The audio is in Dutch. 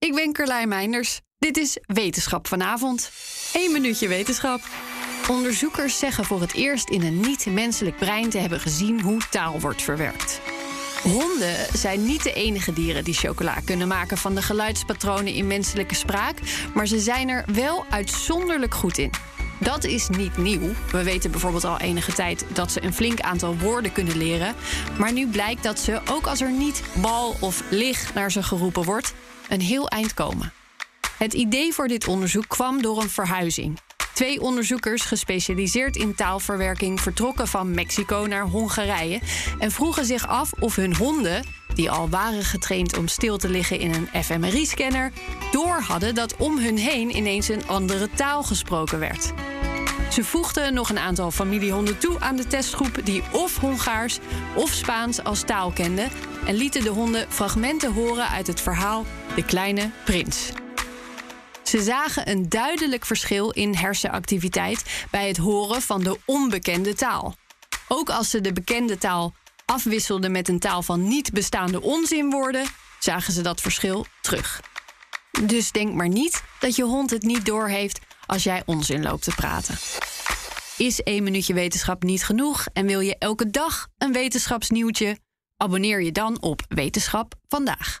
Ik ben Carlijn Meinders. Dit is Wetenschap vanavond. 1 minuutje wetenschap. Onderzoekers zeggen voor het eerst in een niet-menselijk brein te hebben gezien hoe taal wordt verwerkt. Honden zijn niet de enige dieren die chocola kunnen maken van de geluidspatronen in menselijke spraak, maar ze zijn er wel uitzonderlijk goed in. Dat is niet nieuw. We weten bijvoorbeeld al enige tijd dat ze een flink aantal woorden kunnen leren. Maar nu blijkt dat ze, ook als er niet bal of lig naar ze geroepen wordt, een heel eind komen. Het idee voor dit onderzoek kwam door een verhuizing. Twee onderzoekers gespecialiseerd in taalverwerking vertrokken van Mexico naar Hongarije en vroegen zich af of hun honden, die al waren getraind om stil te liggen in een fMRI-scanner, door hadden dat om hun heen ineens een andere taal gesproken werd. Ze voegden nog een aantal familiehonden toe aan de testgroep die of Hongaars of Spaans als taal kenden en lieten de honden fragmenten horen uit het verhaal De Kleine Prins. Ze zagen een duidelijk verschil in hersenactiviteit bij het horen van de onbekende taal. Ook als ze de bekende taal afwisselden met een taal van niet bestaande onzinwoorden, zagen ze dat verschil terug. Dus denk maar niet dat je hond het niet doorheeft als jij onzin loopt te praten. Is één minuutje wetenschap niet genoeg en wil je elke dag een wetenschapsnieuwtje? Abonneer je dan op Wetenschap vandaag.